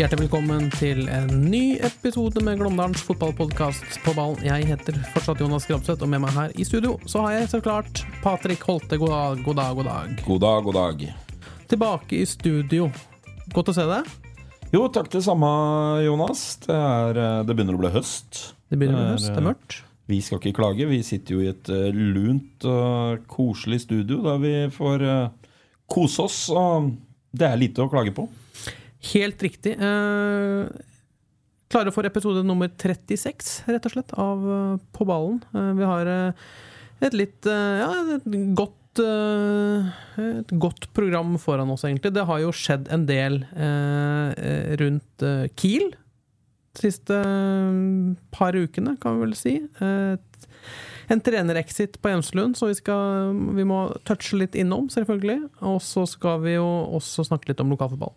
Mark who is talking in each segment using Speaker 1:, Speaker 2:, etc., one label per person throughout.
Speaker 1: Hjertelig velkommen til en ny episode med Glåmdalens fotballpodkast på ballen. Jeg heter fortsatt Jonas Grabseth, og med meg her i studio så har jeg så klart Patrick Holte. God dag, god dag, god dag.
Speaker 2: God dag, god dag.
Speaker 1: Tilbake i studio. Godt å se deg.
Speaker 2: Jo, takk det samme, Jonas. Det, er, eh, det begynner å bli høst.
Speaker 1: Det begynner
Speaker 2: å er,
Speaker 1: høst, det er mørkt.
Speaker 2: Vi skal ikke klage. Vi sitter jo i et eh, lunt og koselig studio der vi får eh, kose oss. Og det er lite å klage på.
Speaker 1: Helt riktig. Eh, klare for episode nummer 36, rett og slett, av eh, På ballen. Eh, vi har eh, et litt Ja, et godt Et godt program foran oss, egentlig. Det har jo skjedd en del eh, rundt Kiel de siste par ukene, kan vi vel si. En trenerexit på Jenslund, så vi, skal, vi må touche litt innom, selvfølgelig. Og så skal vi jo også snakke litt om lokalfotball.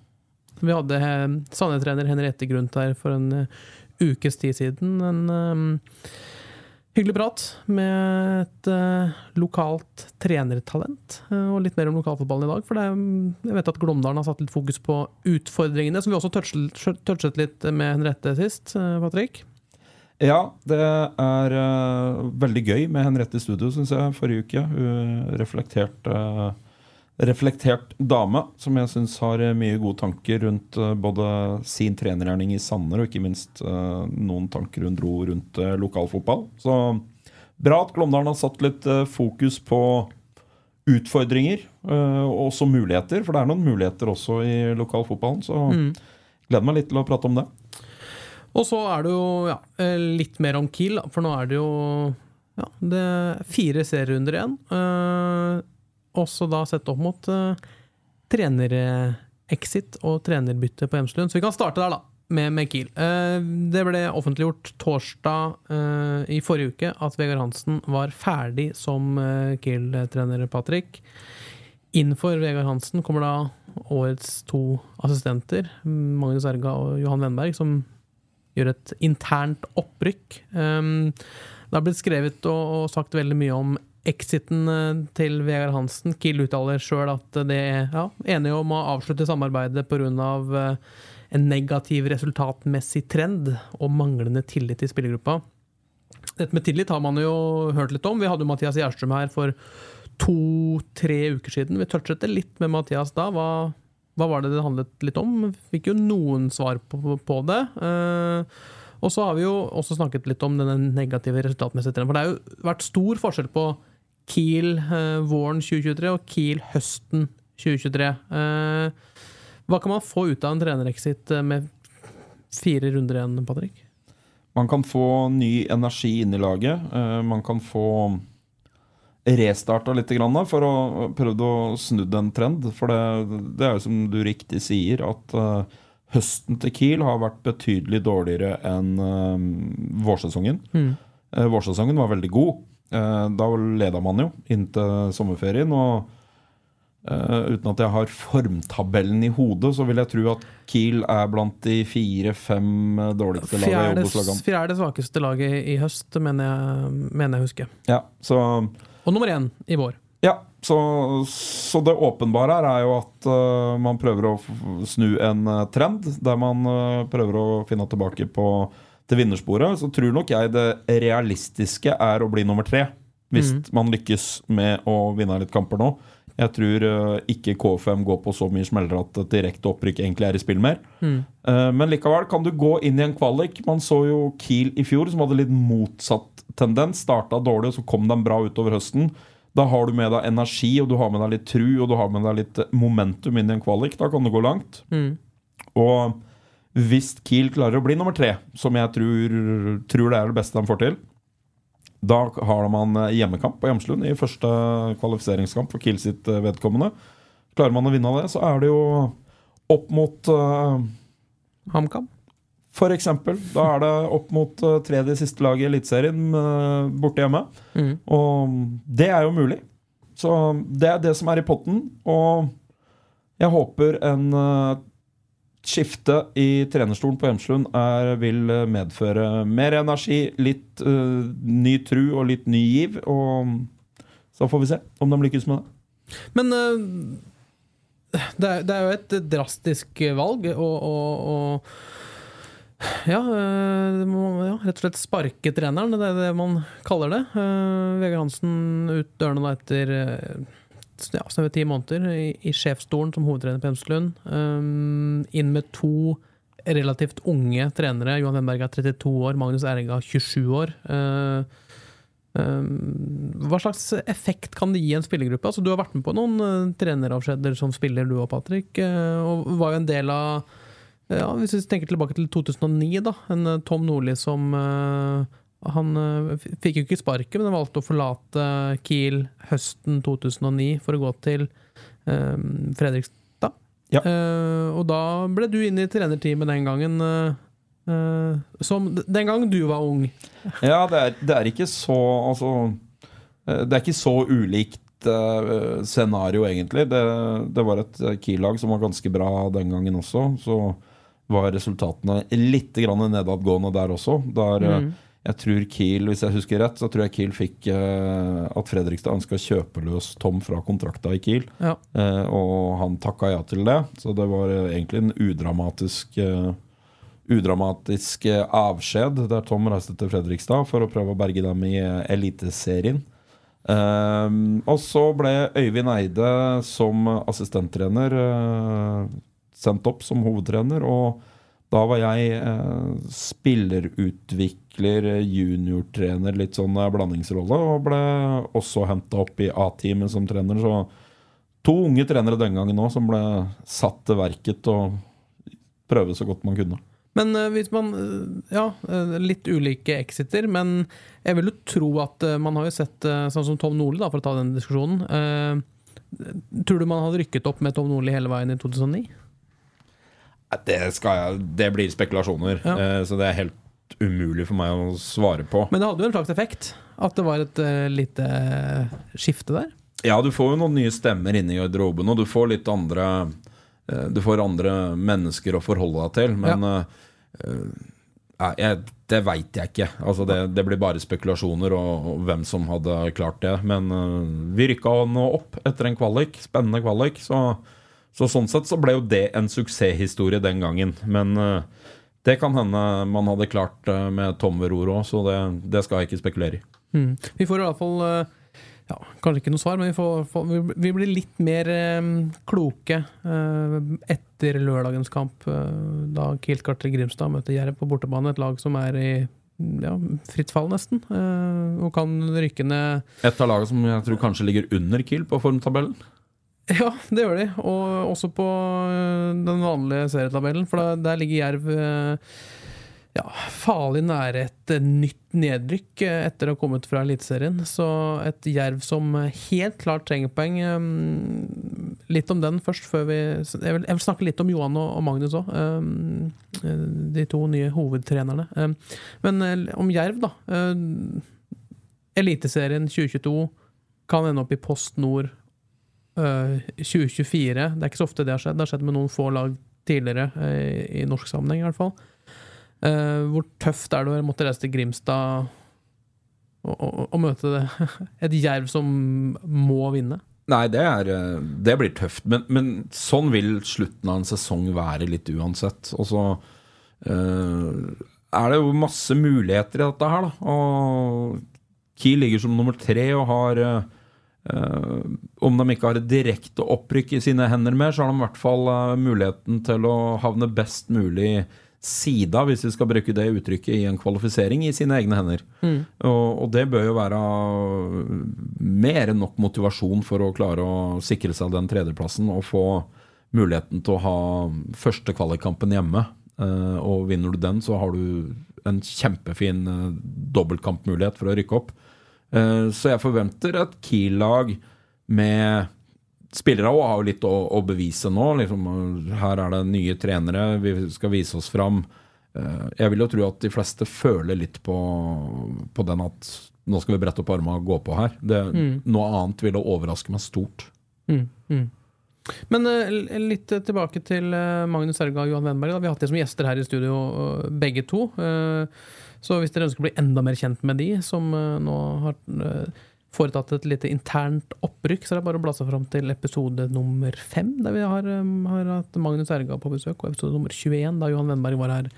Speaker 1: Vi hadde eh, Sandnes-trener Henriette Grundt her for en eh, ukes tid siden. En um, hyggelig prat med et uh, lokalt trenertalent. uh, og litt mer om lokalfotballen i dag. For er- jeg vet at Glåmdalen har satt litt fokus på utfordringene, som vi også touchet, touchet litt med Henriette sist. uh, Patrick.
Speaker 2: Ja, det er uh, veldig gøy med Henriette i studio, syns jeg, forrige uke. Hun reflekterte reflektert dame som jeg syns har eh, mye gode tanker rundt eh, både sin trenergjerning i Sanner og ikke minst eh, noen tanker hun dro rundt lokalfotball. Så bra at Glåmdalen har satt litt fokus på utfordringer og også muligheter, for det er noen muligheter også i lokalfotballen. Så gleder meg litt til å prate om det.
Speaker 1: Og så er det jo ja, litt mer om Kiel, for nå er det jo ja, det er fire serierunder igjen. Eh, også da sett opp mot uh, trenerexit og trenerbytte på Hjemslund. Så vi kan starte der, da, med, med Kiel. Uh, det ble offentliggjort torsdag uh, i forrige uke at Vegard Hansen var ferdig som Kiel-trener, Patrick. Innenfor Vegard Hansen kommer da årets to assistenter, Magnus Erga og Johan Wenberg, som gjør et internt opprykk. Um, det har blitt skrevet og, og sagt veldig mye om exiten eh, til Vegard Hansen. Kiel uttaler sjøl at det er ja, enige om å avslutte samarbeidet pga. Av en negativ resultatmessig trend og manglende tillit i spillergruppa. Dette med tillit har man jo hørt litt om. Vi hadde jo Mathias Gjerstrøm her for to-tre uker siden. Vi touchet det litt med Mathias da. Hva, hva var det det handlet litt om? Fikk jo noen svar på, på det. Uh, og så har vi jo også snakket litt om denne negative resultatmessige trenden. For det har jo vært stor forskjell på Kiel eh, våren 2023 og Kiel høsten 2023. Eh, hva kan man få ut av en trenerexit eh, med fire runder igjen, Patrick?
Speaker 2: Man kan få ny energi inn i laget. Man kan få restarta litt for å prøve å snu en trend. For det, det er jo som du riktig sier, at høsten til Kiel har vært betydelig dårligere enn vårsesongen. Eh, vårsesongen var veldig god. Eh, da leda man jo inntil sommerferien. og Uh, uten at jeg har formtabellen i hodet, så vil jeg tro at Kiel er blant de fire-fem dårligste lagene i
Speaker 1: Fjerde, svakeste laget i høst, mener jeg, mener jeg husker.
Speaker 2: Ja, så,
Speaker 1: Og nummer én i vår.
Speaker 2: ja, så, så det åpenbare her er jo at uh, man prøver å snu en trend, der man uh, prøver å finne tilbake på, til vinnersporet. Så tror nok jeg det realistiske er å bli nummer tre, hvis man lykkes med å vinne litt kamper nå. Jeg tror uh, ikke KFM går på så mye smeller at direkte opprykk egentlig er i spill mer. Eh, men likevel kan du gå inn i en kvalik. Man så jo Kiel i fjor, som hadde litt motsatt tendens. Starta dårlig, så kom de bra utover høsten. Da har du med deg energi, og du har med deg litt tru og du har med deg litt momentum inn i en kvalik. Da kan du gå langt. Og Hvis Kiel klarer å bli nummer tre, som jeg tror, tror det er det beste de får til, da har man eh, hjemmekamp på Hjemslund i første kvalifiseringskamp for Kiel sitt eh, vedkommende. Klarer man å vinne det, så er det jo opp mot uh,
Speaker 1: HamKam?
Speaker 2: For eksempel. Da er det opp mot uh, tredje siste lag i Eliteserien uh, borte hjemme.
Speaker 1: Mm.
Speaker 2: Og det er jo mulig. Så det er det som er i potten. Og jeg håper en uh, skifte i trenerstolen på Hjemslund er, vil medføre mer energi, litt uh, ny tru og litt ny giv. Og så får vi se om de lykkes med det.
Speaker 1: Men uh, det, er, det, er, jo et drastisk valg å, ja, uh, må, ja, rett og slett sparke treneren. Det er det man kaller det. Vegard Hansen ut dørene da etter ja, snaue ti måneder i, i sjefsstolen som hovedtrener på Hemselund. Um, inn med to relativt unge trenere. Johan Wenberg er 32 år, Magnus Erga 27 år. Uh, um, hva slags effekt kan det gi en spillergruppe? Altså, du har vært med på noen uh, treneravskjeder som spiller, du og Patrick, uh, og var jo en del av ja, Hvis vi tenker tilbake til 2009, da. En Tom Nordli som han uh, fikk jo ikke sparket, men han valgte å forlate Kiel høsten 2009 for å gå til um, Fredrikstad.
Speaker 2: Ja.
Speaker 1: Uh, og da ble du inne i trenerteamet den gangen. Uh, som den gang du var ung.
Speaker 2: ja, det er, det er, ikke så Altså Det er ikke så ulikt scenario, egentlig. Det, det var et Kiel-lag som var ganske bra den gangen også. Så var resultatene litt nedadgående der også. Der mm jeg tror Kiel, hvis jeg husker rett, så tror jeg Kiel fikk eh, at Fredrikstad ønska å kjøpe løs Tom fra kontrakta i Kiel.
Speaker 1: Ja.
Speaker 2: Eh, og han takka ja til det. Så det var uh, egentlig en udramatisk udramatisk avskjed der Tom reiste til Fredrikstad for å prøve å berge dem i Eliteserien. og så ble Øyvind Eide som assistenttrener sendt opp som hovedtrener. og da var jeg uh, spillerutvikler, juniortrener, litt sånn eh, blandingsrolle. Og ble også henta opp i A-teamet som trener. Så to unge trenere den gangen òg som ble satt til verket og prøve så godt man kunne.
Speaker 1: Men uh, hvis man Ja, litt ulike exiter, men jeg vil jo tro at man har jo sett sånn som Tom Nordli, da, for å ta den diskusjonen. tror du man hadde rykket opp med Tom Nordli hele veien i 2009?
Speaker 2: Det, jeg, det blir spekulasjoner, ja. så det er helt umulig for meg å svare på.
Speaker 1: Men det hadde jo en slags effekt? At det var et uh, lite skifte der?
Speaker 2: Ja, du får jo noen nye stemmer inne i garderoben, og du får litt andre uh, Du får andre mennesker å forholde deg til, men ja. jeg, det veit jeg ikke. Altså det, det, blir bare spekulasjoner og, og, hvem som hadde klart det. Men vi rykka nå opp etter en kvalik, spennende kvalik, så så sånn sett så ble jo det en suksesshistorie den gangen. Men uh, det kan hende man hadde klart uh, med Tom ved roret òg, så det, det, skal jeg ikke spekulere i.
Speaker 1: Mm. Vi får i hvert fall uh, ja, Kanskje ikke noe svar, men vi, får, får, vi blir litt mer kloke etter lørdagens kamp, da Kiel skal til Grimstad møter Jerv på bortebane. Et lag som er i ja, fritt fall, nesten. og kan rykke ned
Speaker 2: Et av lagene som jeg tror kanskje ligger under Kiel på formtabellen?
Speaker 1: Ja, det gjør de. Og også på øh, den vanlige serietabellen, for der, ligger Jerv øh, ja, farlig nære et øh, nytt nedrykk etter å ha kommet fra Eliteserien. Så et Jerv som helt klart trenger poeng. Litt om den først, før vi Jeg vil, jeg vil snakke litt om Johan og Magnus òg. De to nye hovedtrenerne. Men om Jerv, da. Eliteserien 2022 kan ende opp i Post Nord 2024 eh, Det er ikke så ofte det har skjedd. Det har skjedd med noen få lag tidligere, uh, i norsk sammenheng i hvert fall. Uh, hvor tøft er det å måtte reise til Grimstad og, og, og møte det? et jerv som må vinne?
Speaker 2: Nei, det, er, det blir tøft. Men, men, sånn vil slutten av en sesong være litt uansett. Og så er det jo masse muligheter i dette her, da. Og Kiel ligger som nummer tre og har Uh, om de ikke har et direkte opprykk i sine hender mer, så har de i hvert fall uh, muligheten til å havne best mulig sida, hvis vi skal bruke det uttrykket, i en kvalifisering i sine egne hender. Mm. Og, og, det bør jo være mer enn nok motivasjon for å klare å sikre seg den tredjeplassen og få muligheten til å ha første kvalikkampen hjemme. Eh, og vinner du den, så har du en kjempefin eh, dobbeltkampmulighet for å rykke opp. Eh, så jeg forventer et Kiel-lag med Spillere også har jo litt å, å bevise nå. Liksom, her er det nye trenere, vi skal vise oss fram. Eh, jeg vil jo tro at de fleste føler litt på, på den at nå skal vi brette opp armene og gå på her. Det, Noe annet ville overraske meg stort.
Speaker 1: Mm, mm. Men uh, litt tilbake til eh, Magnus Erga og Johan Wenberg. Da. Vi har hatt dem som gjester her i studio, eh, begge to. Eh, Så hvis dere ønsker å bli enda mer kjent med de, som eh, nå har eh, foretatt et lite internt opprykk, så er det bare å bla seg fram til episode nummer fem, der vi har, eh, har hatt Magnus Erga på besøk, og episode nummer 21, da Johan Wenberg var her.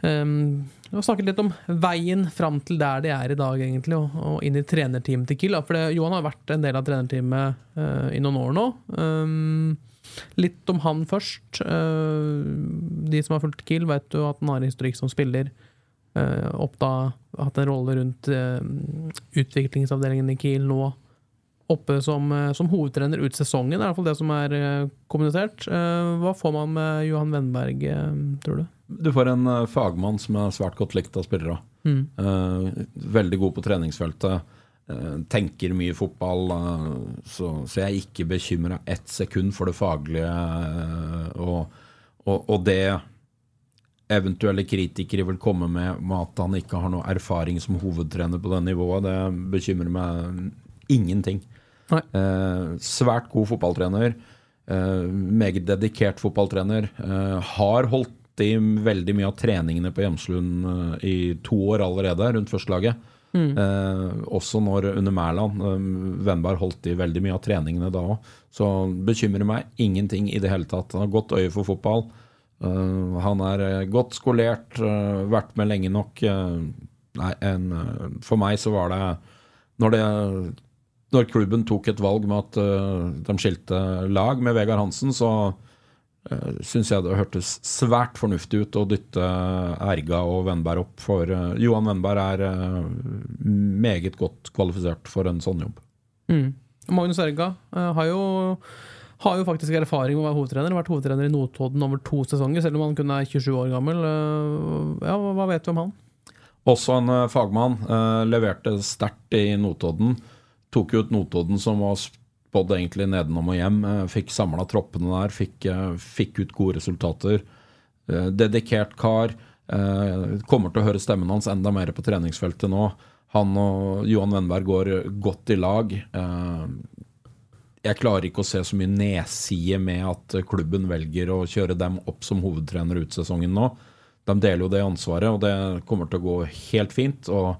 Speaker 1: Um, og snakket litt om veien fram til der de er i dag, egentlig, og, og inn i trenerteamet til Kiel. For Johan har vært en del av trenerteamet uh, i noen år nå. Um, litt om han først. Uh, de som har fulgt Kiel, vet jo at han har historikk som spiller. Uh, oppda, hatt en rolle rundt eh, utviklingsavdelingen i Kiel nå. Oppe som, eh, som hovedtrener ut sesongen, er i hvert fall det som er eh, kommunisert. Eh, hva får man med Johan Wennberg, eh, tror du?
Speaker 2: Du får en eh, fagmann som er svært godt likt av spillere.
Speaker 1: Mm.
Speaker 2: Eh, veldig god på treningsfeltet. eh, tenker mye fotball. eh, så, så jeg er ikke bekymra ett sekund for det faglige. eh, og, og, og det eventuelle kritikere vil komme med, med at han ikke har noe erfaring som hovedtrener på det nivået, det bekymrer meg ingenting. Eh, svært god fotballtrener. Eh, meget dedikert fotballtrener. Eh, har holdt i veldig mye av treningene på Hjemslund eh, i to år allerede, rundt førstelaget. Eh, også når under Mæland. Eh, Vennberg holdt i veldig mye av treningene da òg. Så bekymrer meg ingenting i det hele tatt. Han har godt øye for fotball. Eh, han er eh, godt skolert, eh, vært med lenge nok. nei, en, for meg så var det når, det når klubben tok et valg med at de skilte lag med Vegard Hansen, så uh, syns jeg det hørtes svært fornuftig ut å dytte Erga og Vennberg opp. For Johan Vennberg er meget godt kvalifisert for en sånn jobb.
Speaker 1: Mm. Magnus Erga har jo har jo faktisk erfaring med å være hovedtrener. Vært hovedtrener i Notodden over to sesonger, selv om han kun er 27 år gammel. Eh, Ja, hva vet du om han?
Speaker 2: Også en eh, fagmann. eh, leverte sterkt i Notodden. Tok ut Notodden, som var spådd egentlig nedenom og hjem. fikk samla troppene der, fikk, fikk ut gode resultater. Dedikert kar. Kommer til å høre stemmen hans enda mer på treningsfeltet nå. Han og Johan Wennberg går godt i lag. Eh, jeg klarer ikke å se så mye nedside med at klubben velger å kjøre dem opp som hovedtrener ut sesongen nå. De deler jo det ansvaret, og det kommer til å gå helt fint. og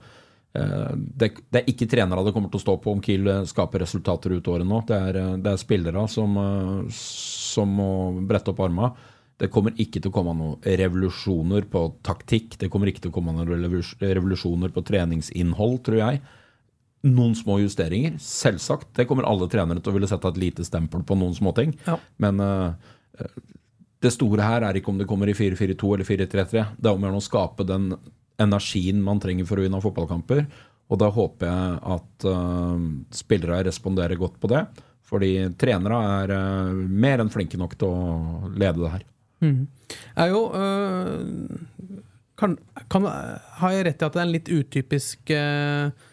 Speaker 2: eh, det, det er ikke trenere det kommer til å stå på om Kiel eh, skaper resultater ut året nå. Det er, eh, det er spillere som, eh, som må brette opp armene. Det kommer ikke til å komme noen revolusjoner på taktikk. Det kommer ikke til å komme noen revolusjoner på treningsinnhold, tror jeg. Noen små justeringer, selvsagt. Det kommer alle trenere til å ville sette et lite stempel på noen småting.
Speaker 1: Ja.
Speaker 2: Men uh, det store her er ikke om det kommer i 4-4-2 eller 4-3-3. Det er om å skape den energien man trenger for å vinne fotballkamper. Og da håper jeg at uh, spillere responderer godt på det. Fordi trenere er uh, mer enn flinke nok til å lede det her.
Speaker 1: er jo kan, kan, Har jeg rett i at det er en litt utypisk øh,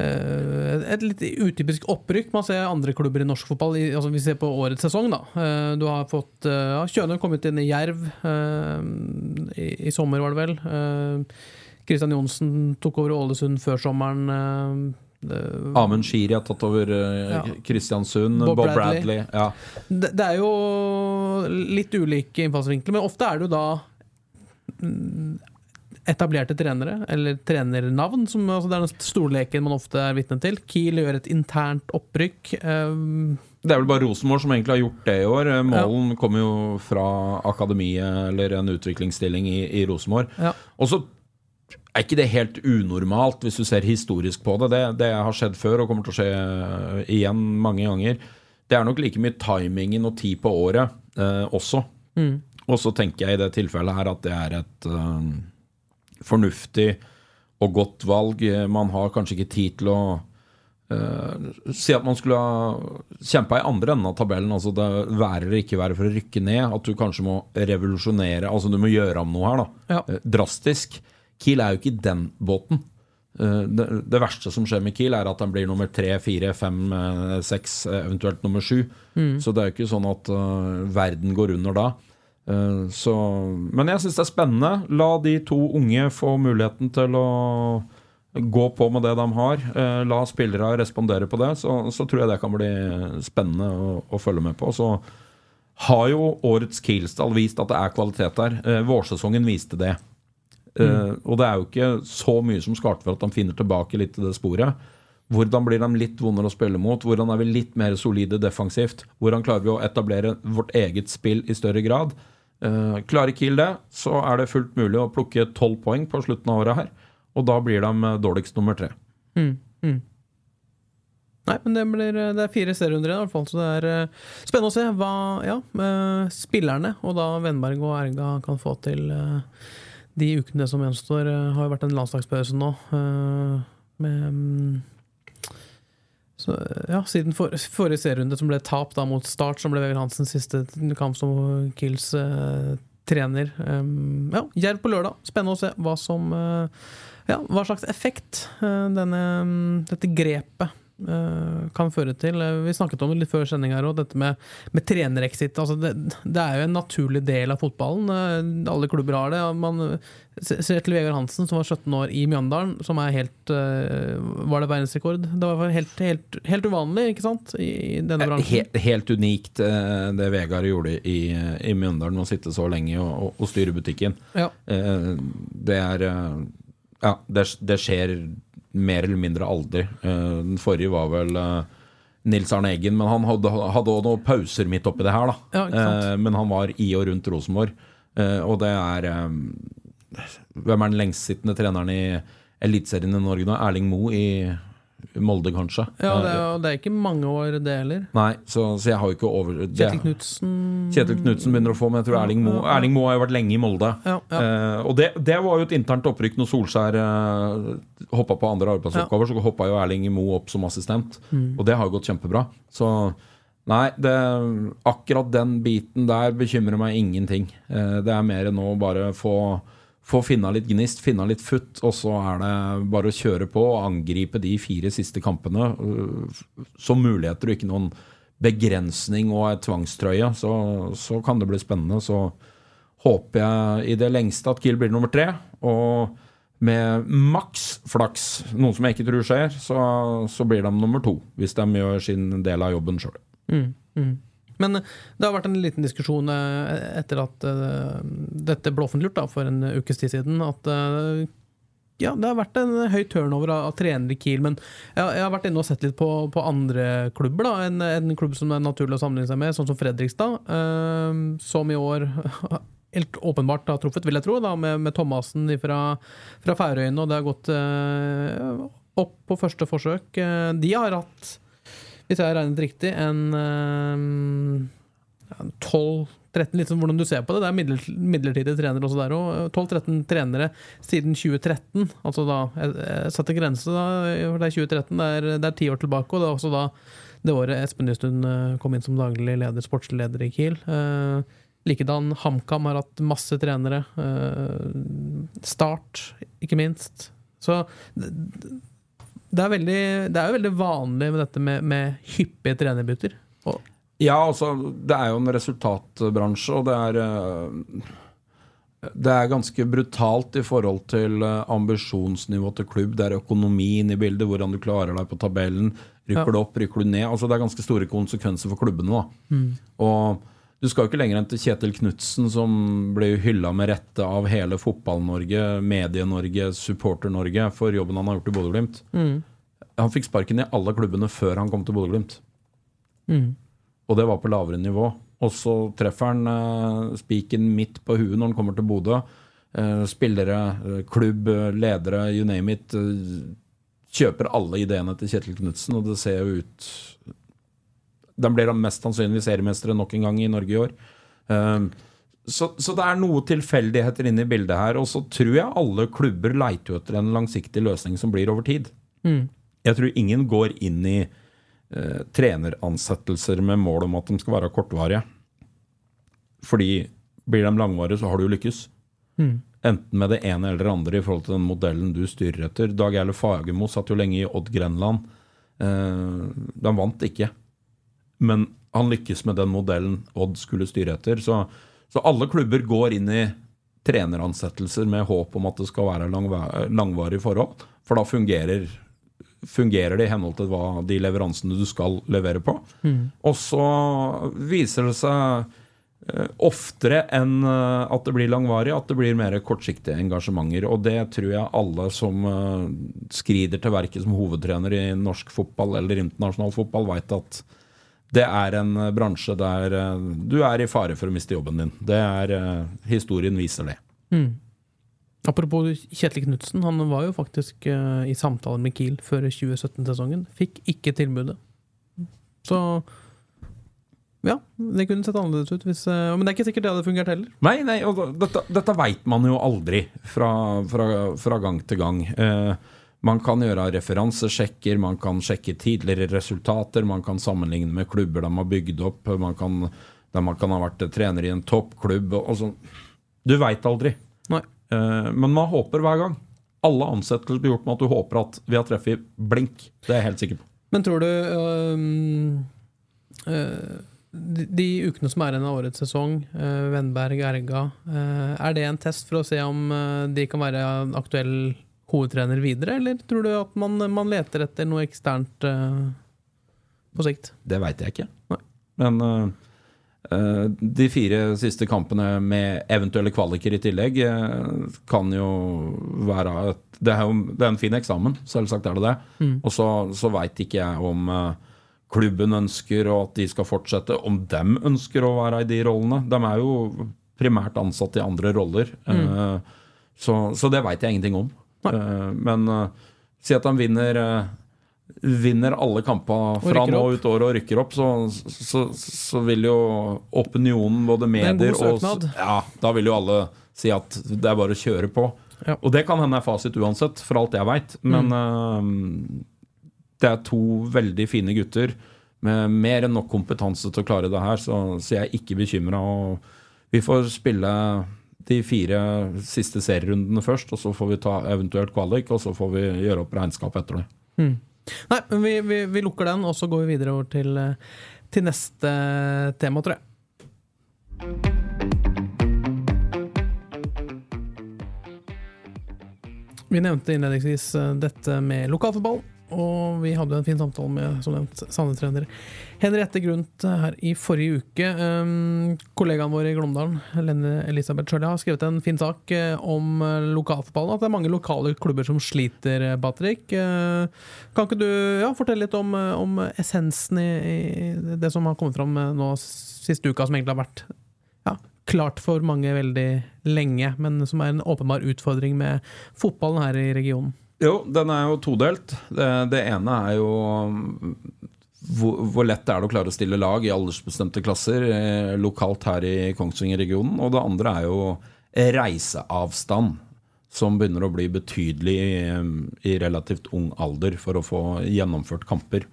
Speaker 1: et litt utypisk opprykk man ser andre klubber i norsk fotball. Altså Vi ser på årets sesong. da Eh, Du har fått uh, ja, Kjønø kommet inn i Jerv eh, i, i sommer, var det vel. Kristian Johnsen tok over Ålesund før sommeren. eh,
Speaker 2: Amund Shiri har tatt over eh,
Speaker 1: Ja.
Speaker 2: Kristiansund.
Speaker 1: Bob
Speaker 2: Bob,
Speaker 1: Bradley.
Speaker 2: Bradley. ja.
Speaker 1: det, det er jo litt ulike innfallsvinkler, men ofte er det jo da etablerte trenere, eller trenernavn, som altså det er den storleken man ofte er vitne til. Kiel gjør et internt opprykk. Um,
Speaker 2: Det er vel bare Rosenborg som egentlig har gjort det i år. Målen Målen kommer jo fra akademiet eller en utviklingsstilling i, i Rosenborg.
Speaker 1: Ja.
Speaker 2: Og så er ikke det helt unormalt, hvis du ser historisk på det. det. Det har skjedd før og kommer til å skje eh, igjen mange ganger. Det er nok like mye timingen og tid på året eh, også. Og så tenker jeg i det tilfellet her at det er et eh, fornuftig og godt valg. Man har kanskje ikke tid til å uh, Si at man skulle ha kjempa i andre enden av tabellen, altså det være eller ikke være for å rykke ned. At du kanskje må revolusjonere, altså du må gjøre om noe her, da.
Speaker 1: Ja.
Speaker 2: uh, drastisk. Kiel er jo ikke i den båten. Eh, Det, det verste som skjer med Kiel, er at han blir nummer tre, fire, fem, seks, eventuelt nummer sju. Så det er jo ikke sånn at verden går under da. Eh, så, men jeg syns det er spennende. La de to unge få muligheten til å gå på med det de har. Eh, la spillere respondere på det. Så, så tror jeg det kan bli spennende å, å følge med på. Så har jo årets Kielsdal vist at det er kvalitet der. Eh, vårsesongen viste det. Mm. og det er jo ikke så mye som skal til for at de finner tilbake litt til det sporet. Hvordan blir de litt vondere å spille mot? Hvordan er vi litt mer solide defensivt? Hvordan klarer vi å etablere vårt eget spill i større grad? Eh, klarer Kiel det, så er det fullt mulig å plukke tolv poeng på slutten av året her. Og da blir de eh, dårligst nummer tre.
Speaker 1: Nei, men det, blir, det er fire serierunder igjen, i hvert fall, så det er uh, spennende å se hva ja, uh, spillerne, og da Vennberg og Erga, kan få til uh, de ukene som gjenstår. Eh, har jo vært en landslagspause nå. eh, med mm, så, ja, Siden for, forrige serierunde, som ble tap da mot Start, som ble Vegard Hansens siste kamp som Kills eh, trener. Um, ja, Jerv på lørdag. Spennende å se hva som eh, ja, hva slags effekt eh, denne, mm, dette grepet kan føre til. Eh, Vi snakket om det litt før sending her òg, dette med, med trenerexit. Altså det, det er jo en naturlig del av fotballen. Eh, Alle klubber har det. Man ser til Vegard Hansen, som var 17 år i Mjøndalen, som er helt eh, Var det verdensrekord? Det var helt, helt, helt uvanlig, ikke sant, i denne bransjen.
Speaker 2: Helt, helt unikt eh, det Vegard gjorde i, i Mjøndalen, å sitte så lenge og, og, og styre butikken.
Speaker 1: Ja.
Speaker 2: Eh, det er eh, Ja, det, det skjer mer eller mindre aldri. Eh, den forrige var vel eh, Nils Arne Eggen, men han hadde òg noen pauser midt oppi det her, da.
Speaker 1: Ja.
Speaker 2: Eh, men han var i og rundt Rosenborg. Og det er Hvem er den lengstsittende treneren i Eliteserien i Norge nå? Erling Moe i Molde, kanskje?
Speaker 1: Ja, det er, det er ikke mange år, det heller.
Speaker 2: Nei, så, så jeg har jo ikke over det-
Speaker 1: Kjetil Knutsen
Speaker 2: Kjetil Knutsen begynner å få, men jeg tror Erling Moe Erling Moe har jo vært lenge i Molde.
Speaker 1: Ja, ja.
Speaker 2: Eh, og det, det var jo et internt opprykk når Solskjær eh, hoppa på andre arbeidsoppgaver. Så hoppa jo Erling Moe opp som assistent,
Speaker 1: Mm.
Speaker 2: og det har jo gått kjempebra. Så nei, det, akkurat den biten der bekymrer meg ingenting. Eh, det er mer nå bare få få finna litt gnist, finna litt futt, og så er det bare å kjøre på og angripe de fire siste kampene øh, som muligheter og ikke noen begrensning og ei tvangstrøye. Så, så kan det bli spennende. Så håper jeg i det lengste at Kiel blir nummer tre. Og med maks flaks, noe som jeg ikke tror skjer, så, så blir de nummer to. Hvis de gjør sin del av jobben sjøl.
Speaker 1: Men det har vært en liten diskusjon eh, etter at eh, dette ble offentliggjort da, for en ukes tid siden, at eh, ja, det har vært en høy turnover av, av trenere i Kiel, men jeg, jeg har vært inne og sett litt på, på andre klubber. da, en, en klubb som det er naturlig å sammenligne seg med, sånn som Fredrikstad, eh, som i år helt åpenbart har truffet, vil jeg tro, da, med, med Thomassen fra, fra Færøyene, og det har gått eh, opp på første forsøk. De har hatt hvis jeg har regnet riktig, en eh, ja, 12-13 Litt som hvordan du ser på det. Det er midlertidige trenere også der òg. 12-13 trenere siden 2013. Altså da Jeg, jeg satte grense, da. for Det er 2013, det er ti år tilbake. Og det er også da det året Espen Nystuen eh, kom inn som daglig leder, sportslig leder i Kiel. Eh, Likedan HamKam har hatt masse trenere. Eh, Start, ikke minst. Så det, det er, veldig, det er jo veldig vanlig med dette med, med hyppige trenerbytter. Og,
Speaker 2: Ja, altså, det er jo en resultatbransje, og det er eh, Det er ganske brutalt i forhold til eh, ambisjonsnivå til klubb. Det er økonomien i bildet, hvordan du klarer deg på tabellen. Rykker
Speaker 1: Ja.
Speaker 2: du opp, rykker du ned? Altså, det er ganske store konsekvenser for klubbene. Da. Og du skal jo ikke lenger enn til Kjetil Knutsen, som ble hylla med rette av hele Fotball-Norge, Medie-Norge, Supporter-Norge for jobben han har gjort i Bodø-Glimt. Han fikk sparken i alle klubbene før han kom til Bodø-Glimt. Og det var på lavere nivå. Og så treffer han eh, spiken midt på huet når han kommer til Bodø. Eh, spillere, eh, klubb, ledere, you name it. eh, kjøper alle ideene til Kjetil Knutsen, og det ser jo ut De blir da mest sannsynlig seriemestere nok en gang i Norge i år. Eh, så, så det er noe tilfeldigheter inne i bildet her. Og så tror jeg alle klubber leiter jo etter en langsiktig løsning som blir over tid. Jeg tror ingen går inn i eh, treneransettelser med mål om at de skal være kortvarige. Fordi blir de langvarige, så har du jo lykkes. Enten med det ene eller det andre i forhold til den modellen du styrer etter. Dag Erle Fagermo satt jo lenge i Odd Grenland. Eh, de vant ikke. Men han lykkes med den modellen Odd skulle styre etter. Så, så alle klubber går inn i treneransettelser med håp om at det skal være langvarig langvarige forhold. For da fungerer, fungerer det i henhold til hva de leveransene du skal levere på. Og så viser det seg eh, oftere enn eh, at det blir langvarig, at det blir mer kortsiktige engasjementer. Og det tror jeg alle som eh, skrider til verket som hovedtrener i norsk fotball eller internasjonal fotball, veit at det er en eh, bransje der eh, du er i fare for å miste jobben din. Det er, eh, Historien viser det.
Speaker 1: Apropos Kjetil Knutsen, han var jo faktisk i samtaler med Kiel før 2017-sesongen. Fikk ikke tilbudet. Så ja, det kunne sett annerledes ut. Hvis, men det er ikke sikkert det hadde fungert heller.
Speaker 2: Nei, nei, og dette, dette veit man jo aldri fra, fra, fra gang til gang. Eh, man kan gjøre referansesjekker, man kan sjekke tidligere resultater, man kan sammenligne med klubber de har bygd opp, man kan, der man kan ha vært trener i en toppklubb. Og sånn. Du veit aldri.
Speaker 1: Nei.
Speaker 2: Eh, men man håper hver gang. Alle ansettelser blir gjort med at du håper at vi har treffet blink. Det er jeg helt sikker på.
Speaker 1: Men tror du øh, øh, de, de ukene som er igjen av årets sesong, øh, Vennberg, Erga, øh, er det en test for å se om øh, de kan være aktuell hovedtrener videre, eller tror du at man, man leter etter noe eksternt uh, på sikt?
Speaker 2: Det veit jeg ikke.
Speaker 1: Nei.
Speaker 2: Men uh, uh, de fire siste kampene med eventuelle kvaliker i tillegg kan jo være et, det, er jo, det er en fin eksamen, selvsagt er det det. Og så, så veit ikke jeg om klubben ønsker og at de skal fortsette, om dem ønsker å være i de rollene. De er jo primært ansatt i andre roller, Mm. så, så det veit jeg ingenting om. Øh, men øh, si at han vinner øh, vinner alle kamper fra nå ut året og rykker opp, så, så, så vil jo opinionen, både
Speaker 1: er
Speaker 2: medier og. Ja, da vil jo alle si at det er bare å kjøre på.
Speaker 1: Ja.
Speaker 2: Og det kan hende er fasit uansett, for alt jeg veit. Men øh, det er to veldig fine gutter med mer enn nok kompetanse til å klare det her, så, så jeg er ikke bekymra. Vi får spille de fire siste serierundene først, og så får vi ta eventuelt kvalik, og så får vi gjøre opp regnskap etter det.
Speaker 1: Nei, men vi, vi, vi lukker den, og så går vi videre over til, øh, til neste tema, tror jeg. Vi nevnte innledningsvis eh, dette med lokalfotball, og vi hadde en fin samtale med som nevnt, Sande-trener Henriette Grundt her i forrige uke. Um, kollegaen vår i Glåmdalen, Lenne Elisabeth Sjølja, har skrevet en fin sak eh, om eh, lokalfotballen. At det er mange lokale klubber som sliter, eh, Patrick. Uh, kan ikke du ja, fortelle litt om, eh, om essensen i, i det som har kommet fram eh, nå siste uka, som egentlig har vært klart for mange veldig lenge, men som er en åpenbar utfordring med fotballen her i regionen?
Speaker 2: Jo, den er jo todelt. Det, det ene er jo mm, hvor, hvor lett det er å klare å stille lag i aldersbestemte klasser eh, lokalt her i Kongsvinger-regionen. Og det andre er jo reiseavstand, som begynner å bli betydelig i, i relativt ung alder for å få gjennomført kamper.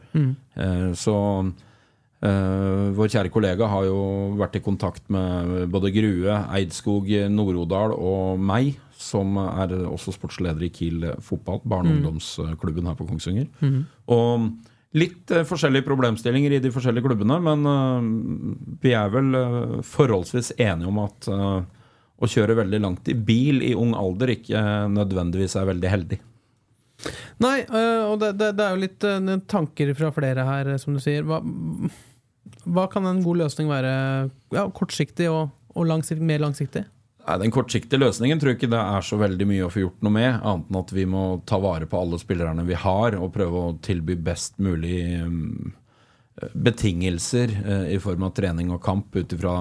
Speaker 2: Eh, så eh, vår kjære kollega har jo vært i kontakt med både Grue, Eidskog, Nord-Odal og meg, som er også sportsleder i Kiel fotball, barne- og ungdomsklubben her på Kongsvinger. Og litt eh, forskjellige problemstillinger i de forskjellige klubbene, men eh, vi er vel eh, forholdsvis enige om at å kjøre veldig langt i bil i ung alder ikke nødvendigvis er veldig heldig.
Speaker 1: Nei, og det, det, det er jo litt tanker fra flere her, som du sier. Hva, hva kan en god løsning være? Ja, kortsiktig og, og langsikt, mer langsiktig?
Speaker 2: Den kortsiktige løsningen tror jeg ikke det er så veldig mye å få gjort noe med, annet enn at vi må ta vare på alle spillerne vi har, og prøve å tilby best mulig um, betingelser eh, i form av trening og kamp ut ifra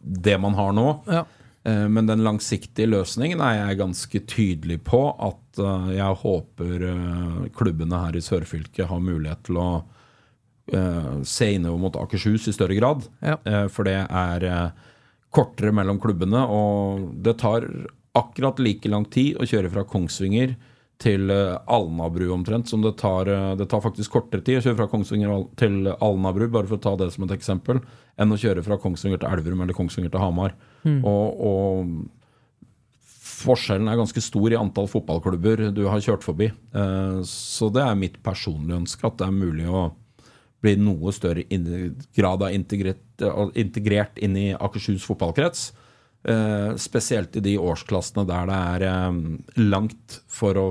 Speaker 2: det man har nå.
Speaker 1: Ja.
Speaker 2: Eh, Men den langsiktige løsningen er jeg ganske tydelig på at eh, jeg håper eh, klubbene her i sørfylket har mulighet til å eh, se innover mot Akershus i større grad.
Speaker 1: Ja.
Speaker 2: Eh, For det er eh, kortere mellom klubbene, og det tar akkurat like lang tid å kjøre fra Kongsvinger til eh, Alnabru omtrent. Som det tar, eh, det tar faktisk kortere tid å kjøre fra Kongsvinger til Alnabru, bare for å ta det som et eksempel, enn å kjøre fra Kongsvinger til Elverum eller Kongsvinger til Hamar. Og, og forskjellen er ganske stor i antall fotballklubber du har kjørt forbi. Eh, Så det er mitt personlige ønske at det er mulig å bli noe større grad av integrert, integrert inn i Akershus fotballkrets. Eh, spesielt i de årsklassene der det er eh, langt for å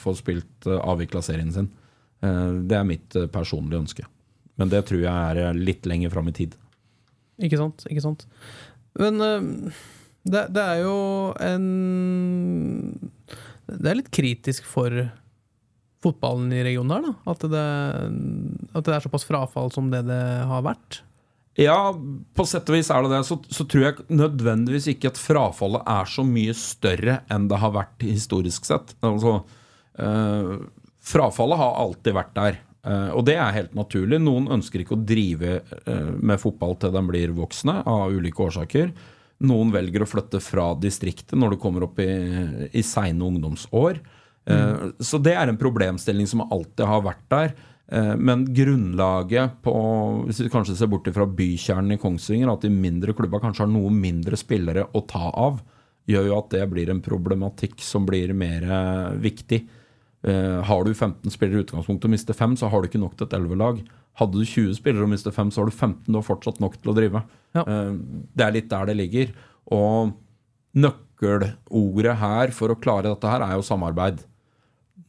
Speaker 2: få spilt eh, avvikla serien sin. Eh, det er mitt personlige ønske. Men det tror jeg er litt lenger fram i tid.
Speaker 1: Ikke sant? Ikke sant? Men det, det er jo en Det er litt kritisk for fotballen i regionen her, da. At det, at det er såpass frafall som det det har vært.
Speaker 2: Ja, på sett og vis er det det. Så, så tror jeg nødvendigvis ikke at frafallet er så mye større enn det har vært historisk sett. Altså, eh, frafallet har alltid vært der. Eh, og det er helt naturlig. Noen ønsker ikke å drive eh, med fotball til de blir voksne, av ulike årsaker. Noen velger å flytte fra distriktet når du kommer opp i, i seine ungdomsår. Eh, Så det er en problemstilling som alltid har vært der. Eh, Men grunnlaget på Hvis vi kanskje ser bort fra bykjernen i Kongsvinger, at de mindre klubba kanskje har noe mindre spillere å ta av, gjør jo at det blir en problematikk som blir mer eh, viktig. Har du 15 spillere i utgangspunktet og mister 5, så har du ikke nok til et 11-lag. Hadde du 20 spillere og mister 5, så har du 15. Du har fortsatt nok til å drive.
Speaker 1: Ja.
Speaker 2: Det er litt der det ligger. Og nøkkelordet her for å klare dette her er jo samarbeid.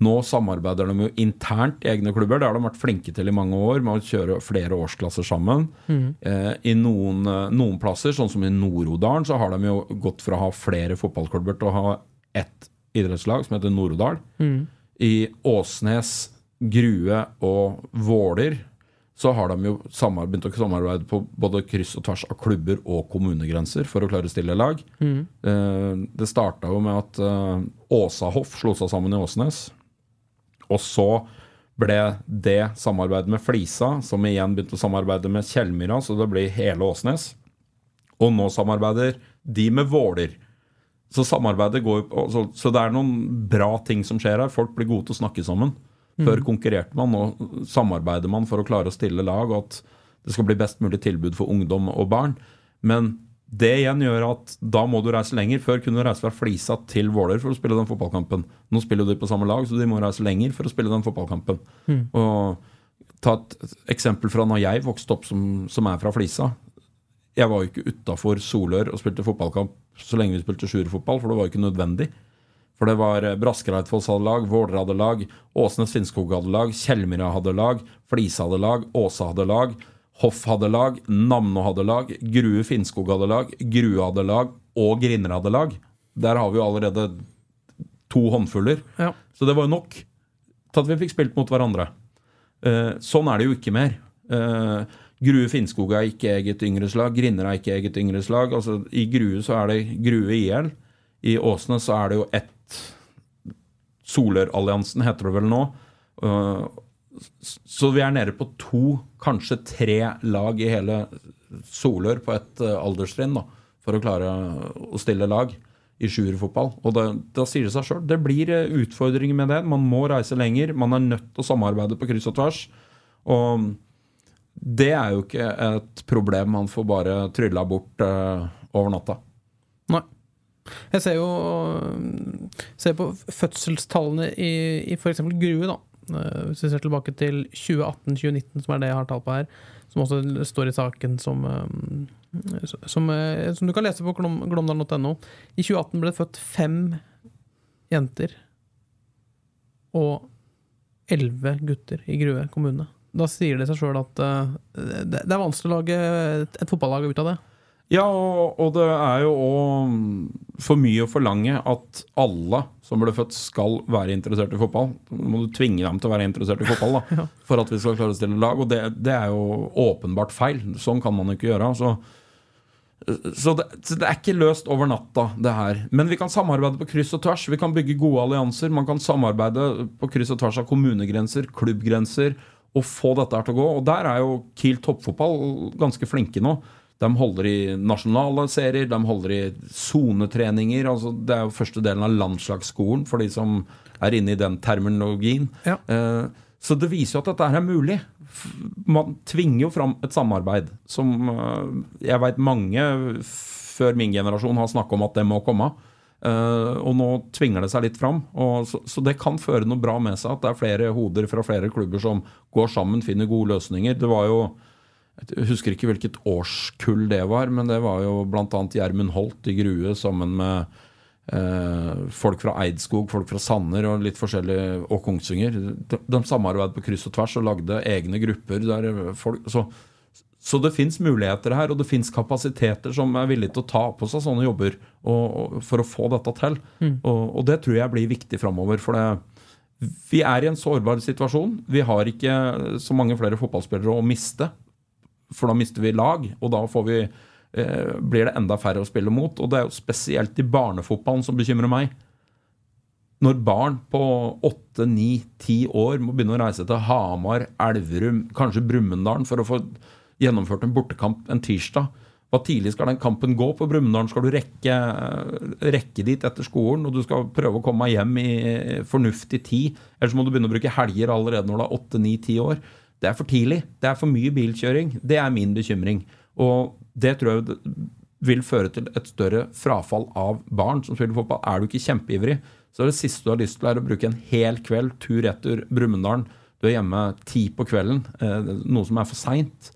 Speaker 2: Nå samarbeider de jo internt i egne klubber. Det har de vært flinke til i mange år, med å kjøre flere årsklasser sammen. Eh, I noen, eh, noen plasser, sånn som i Nord-Odalen, så har de jo gått fra å ha flere fotballklubber til å ha ett idrettslag som heter Nord-Odal. I Åsnes, Grue og Våler så har de jo begynt å samarbeide på både kryss og tvers av klubber og kommunegrenser for å klare å stille lag. Eh, det starta jo med at eh, Åsahoff slo seg sammen i Åsnes. Og så ble det samarbeidet med Flisa, som igjen begynte å samarbeide med Kjellmyra, så det blir hele Åsnes. Og nå samarbeider de med Våler. Så samarbeidet går jo så, så det er noen bra ting som skjer her. Folk blir gode til å snakke sammen. Før konkurrerte man, nå samarbeider man for å klare å stille lag, og at det skal bli best mulig tilbud for ungdom og barn. Men det igjen gjør at da må du reise lenger. Før kunne du reise fra Flisa til Våler for å spille den fotballkampen. Nå spiller de på samme lag, så de må reise lenger for å spille den fotballkampen. Og ta et eksempel fra når jeg vokste opp, som, som er fra Flisa. Jeg var jo ikke utafor Solør og spilte fotballkamp så lenge vi spilte sjuerfotball, for det var jo ikke nødvendig. For det var eh, Brasker hadde lag, Våler hadde lag, Åsnes Finnskog hadde lag, Kjellmyra hadde lag, Flisa hadde lag, Åsa hadde lag, Hoff hadde lag, Namno hadde lag, Grue Finnskog hadde lag, Grue hadde lag og Grinner hadde lag. Der har vi jo allerede to håndfuller.
Speaker 1: Ja.
Speaker 2: Så det var jo nok til at vi fikk spilt mot hverandre. Eh, sånn er det jo ikke mer. Eh, Grue Finnskog er ikke eget yngreslag, Grinner er ikke eget yngreslag. Altså, I Grue så er det Grue IL. I Åsnes så er det jo ett Soløralliansen heter det vel nå. Eh, så vi er nede på to, kanskje tre lag i hele Solør på et eh, alderstrinn for å klare å stille lag i sjuerfotball. Og da, da sier det seg sjøl. Det blir eh, utfordringer med det. Man må reise lenger. Man er nødt til å samarbeide på kryss og tvers. Og det er jo ikke et problem man får bare trylla bort uh, over natta.
Speaker 1: Nei. Jeg ser jo ser på fødselstallene i, i f.eks. Grue, da. Eh, Hvis vi ser tilbake til 2018-2019, som er det jeg har tall på her, som også står i saken som eh, som, eh, som du kan lese på glomdal.no I 2018 ble det født fem jenter og elleve gutter i Grue kommune. Da sier det seg sjøl at det, er vanskelig å lage et fotballag ut av det.
Speaker 2: Ja, og, og det er jo òg for mye å forlange at alle som ble født, skal være interessert i fotball. Nå må du tvinge dem til å være interessert i fotball da, for at vi skal klare å stille lag. Og det, det er jo åpenbart feil. Sånn kan man jo ikke gjøre. Så, så, det, så det er ikke løst over natta, det her. Men vi kan samarbeide på kryss og tvers. Vi kan bygge gode allianser. Man kan samarbeide på kryss og tvers av kommunegrenser, klubbgrenser, og få dette her til å gå. Og der er jo Kiel toppfotball ganske flinke nå De holder i nasjonale serier, de holder i sonetreninger. Altså det er jo første delen av landslagsskolen for de som er inne i den terminologien.
Speaker 1: Ja.
Speaker 2: Eh, så det viser jo at dette er mulig. Man tvinger jo fram et samarbeid som eh, jeg veit mange før min generasjon har snakka om at det må komme. Eh, og nå tvinger det seg litt fram. Og så, så det kan føre noe bra med seg at det er flere hoder fra flere klubber som går sammen, finner gode løsninger. Det var jo jeg husker ikke hvilket årskull det var, men det var jo bl.a. Gjermund Holt i Grue sammen med eh, folk fra Eidskog, folk fra Sanner og litt forskjellige, og Kongsvinger. De, de samarbeidet på kryss og tvers og lagde egne grupper. Der folk, så, så det fins muligheter her, og det fins kapasiteter som er villige til å ta på seg sånne jobber og, og, for å få dette til. Og, og det tror jeg blir viktig framover. For det, vi er i en sårbar situasjon. Vi har ikke så mange flere fotballspillere å miste for da mister vi lag, og da vi, eh, blir det enda færre å spille mot. Og det er jo spesielt i barnefotballen som bekymrer meg. Når barn på åtte, ni, ti år må begynne å reise til Hamar, Elverum, kanskje Brumunddal for å få gjennomført en bortekamp en tirsdag. Hva tidlig skal den kampen gå på Brumunddal? Skal du rekke, rekke dit etter skolen, og du skal prøve å komme hjem i fornuftig tid? Eller så må du begynne å bruke helger allerede når du er åtte, ni, ti år. Det er for tidlig. Det er for mye bilkjøring. Det er min bekymring. Og det tror jeg vil føre til et større frafall av barn som spiller fotball. Er du ikke kjempeivrig, så er det siste du har lyst til, er å bruke en hel kveld tur-retur Brumunddal. Du er hjemme ti på kvelden, eh, noe som er for seint.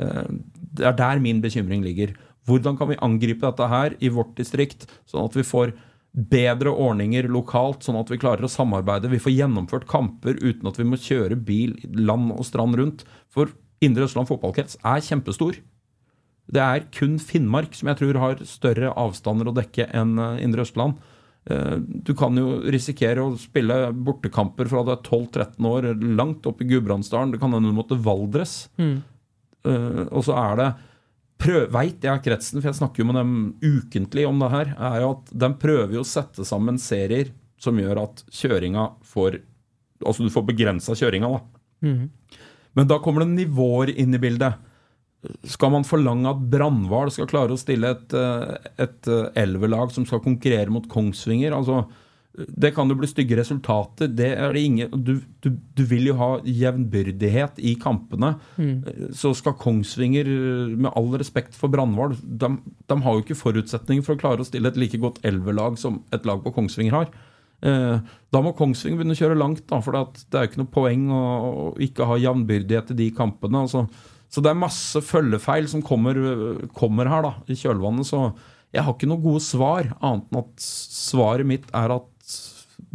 Speaker 2: Eh, det er der min bekymring ligger. Hvordan kan vi angripe dette her i vårt distrikt, sånn at vi får bedre ordninger lokalt, sånn at vi klarer å samarbeide. Vi får gjennomført kamper uten at vi må kjøre bil land og strand rundt. For Indre Østland fotballkrets er kjempestor. Det er kun Finnmark som jeg tror har større avstander å dekke enn eh, Indre Østland. Eh, Du kan jo risikere å spille bortekamper fra du er 12-13 år, langt opp i Gudbrandsdalen. Det kan hende du måtte Valdres. Mm. og så er det Veit jeg kretsen, for jeg snakker jo med dem ukentlig om det her, er jo at de prøver jo å sette sammen serier som gjør at kjøringa får Altså du får begrensa kjøringa, da. Men da kommer det nivåer inn i bildet. Skal man forlange at Brannhval skal klare å stille et, eh, et elvelag som skal konkurrere mot Kongsvinger? altså det kan jo bli stygge resultater. Det er det ingen, du, du, du vil jo ha jevnbyrdighet i kampene. Så skal Kongsvinger, med all respekt for Brandval, de, de har jo ikke forutsetninger for å klare å stille et like godt elvelag som et lag på Kongsvinger har. Eh, Da må Kongsvinger begynne å kjøre langt, da, for det er jo ikke noe poeng å, å ikke ha jevnbyrdighet i de kampene. Altså. Så det er masse følgefeil som kommer, kommer her da, i kjølvannet. Så jeg har ikke noe gode svar, annet enn at svaret mitt er at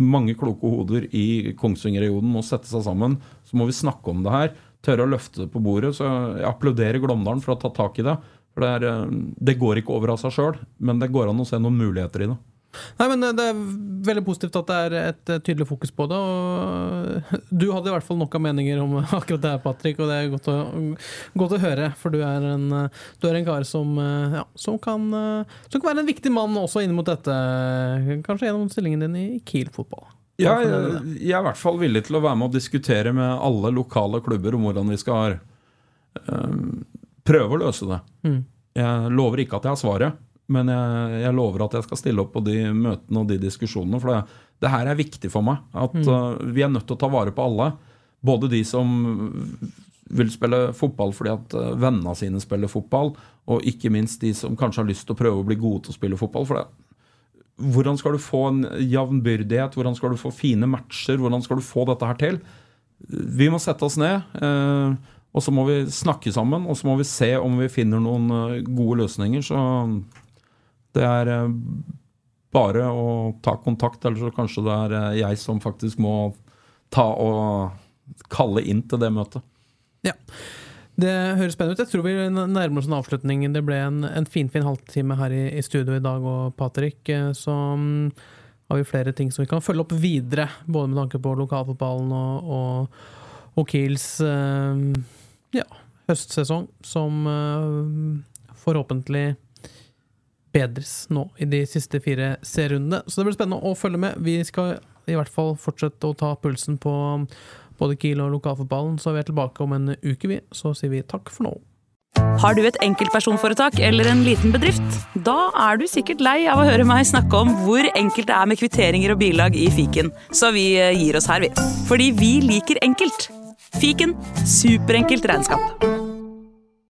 Speaker 2: mange kloke hoder i Kongsvinger-regionen må sette seg sammen. Så må vi snakke om det her, tørre å løfte det på bordet. Så jeg applauderer Glåmdalen for å ha tatt tak i det. For det, er, eh, det går ikke over av seg sjøl, men det går an å se noen muligheter i det.
Speaker 1: Nei, men Det er veldig positivt at det er et eh, tydelig fokus på det. og Du hadde i hvert fall nok av meninger om akkurat det her, Patrick, og det er godt å, godt å høre. For du er en, du er en kar som, eh, ja, som, kan, eh, som kan være en viktig mann også inn mot dette. Kanskje gjennom stillingen din i Kiel fotball.
Speaker 2: Ja, jeg, jeg er i hvert fall villig til å være med og diskutere med alle lokale klubber om hvordan vi skal prøve å løse det. Jeg lover ikke at jeg har svaret, men jeg, jeg lover at jeg skal stille opp på de møtene og de diskusjonene. For det, det her er viktig for meg. At øh, vi er nødt til å ta vare på alle. Både de som vil spille fotball fordi at øh, vennene sine spiller fotball, og ikke minst de som kanskje har lyst til å prøve å bli gode til å spille fotball. For det, hvordan skal du få en jevnbyrdighet? Hvordan skal du få fine matcher? Hvordan skal du få dette her til? Vi må sette oss ned, eh, og så må vi snakke sammen. Og så må vi se om vi finner noen eh, gode løsninger. Så det er eh, bare å ta kontakt, eller så kanskje det er eh, jeg som faktisk må ta og kalle inn til det møtet.
Speaker 1: Ja. Det høres spennende ut. Jeg tror vi nærmer oss en avslutning. Det ble en, en finfin halvtime her i, i studio i dag, og Patrick, eh, så mm, har vi flere ting som vi kan følge opp videre. Både med tanke på lokalfotballen og, og, og Kiels ja, høstsesong, som forhåpentlig bedres nå i de siste fire serierundene. Så det blir spennende å følge med. Vi skal i hvert fall fortsette å ta pulsen på både Kiel og lokalfotballen. Så vi er tilbake om en uke, vi. Så sier vi takk for nå.
Speaker 3: Har du et enkeltpersonforetak eller en liten bedrift? Da er du sikkert lei av å høre meg snakke om hvor enkelt det er med kvitteringer og bilag i fiken, så vi eh, gir oss her, vi. Fordi vi liker enkelt. Fiken superenkelt regnskap.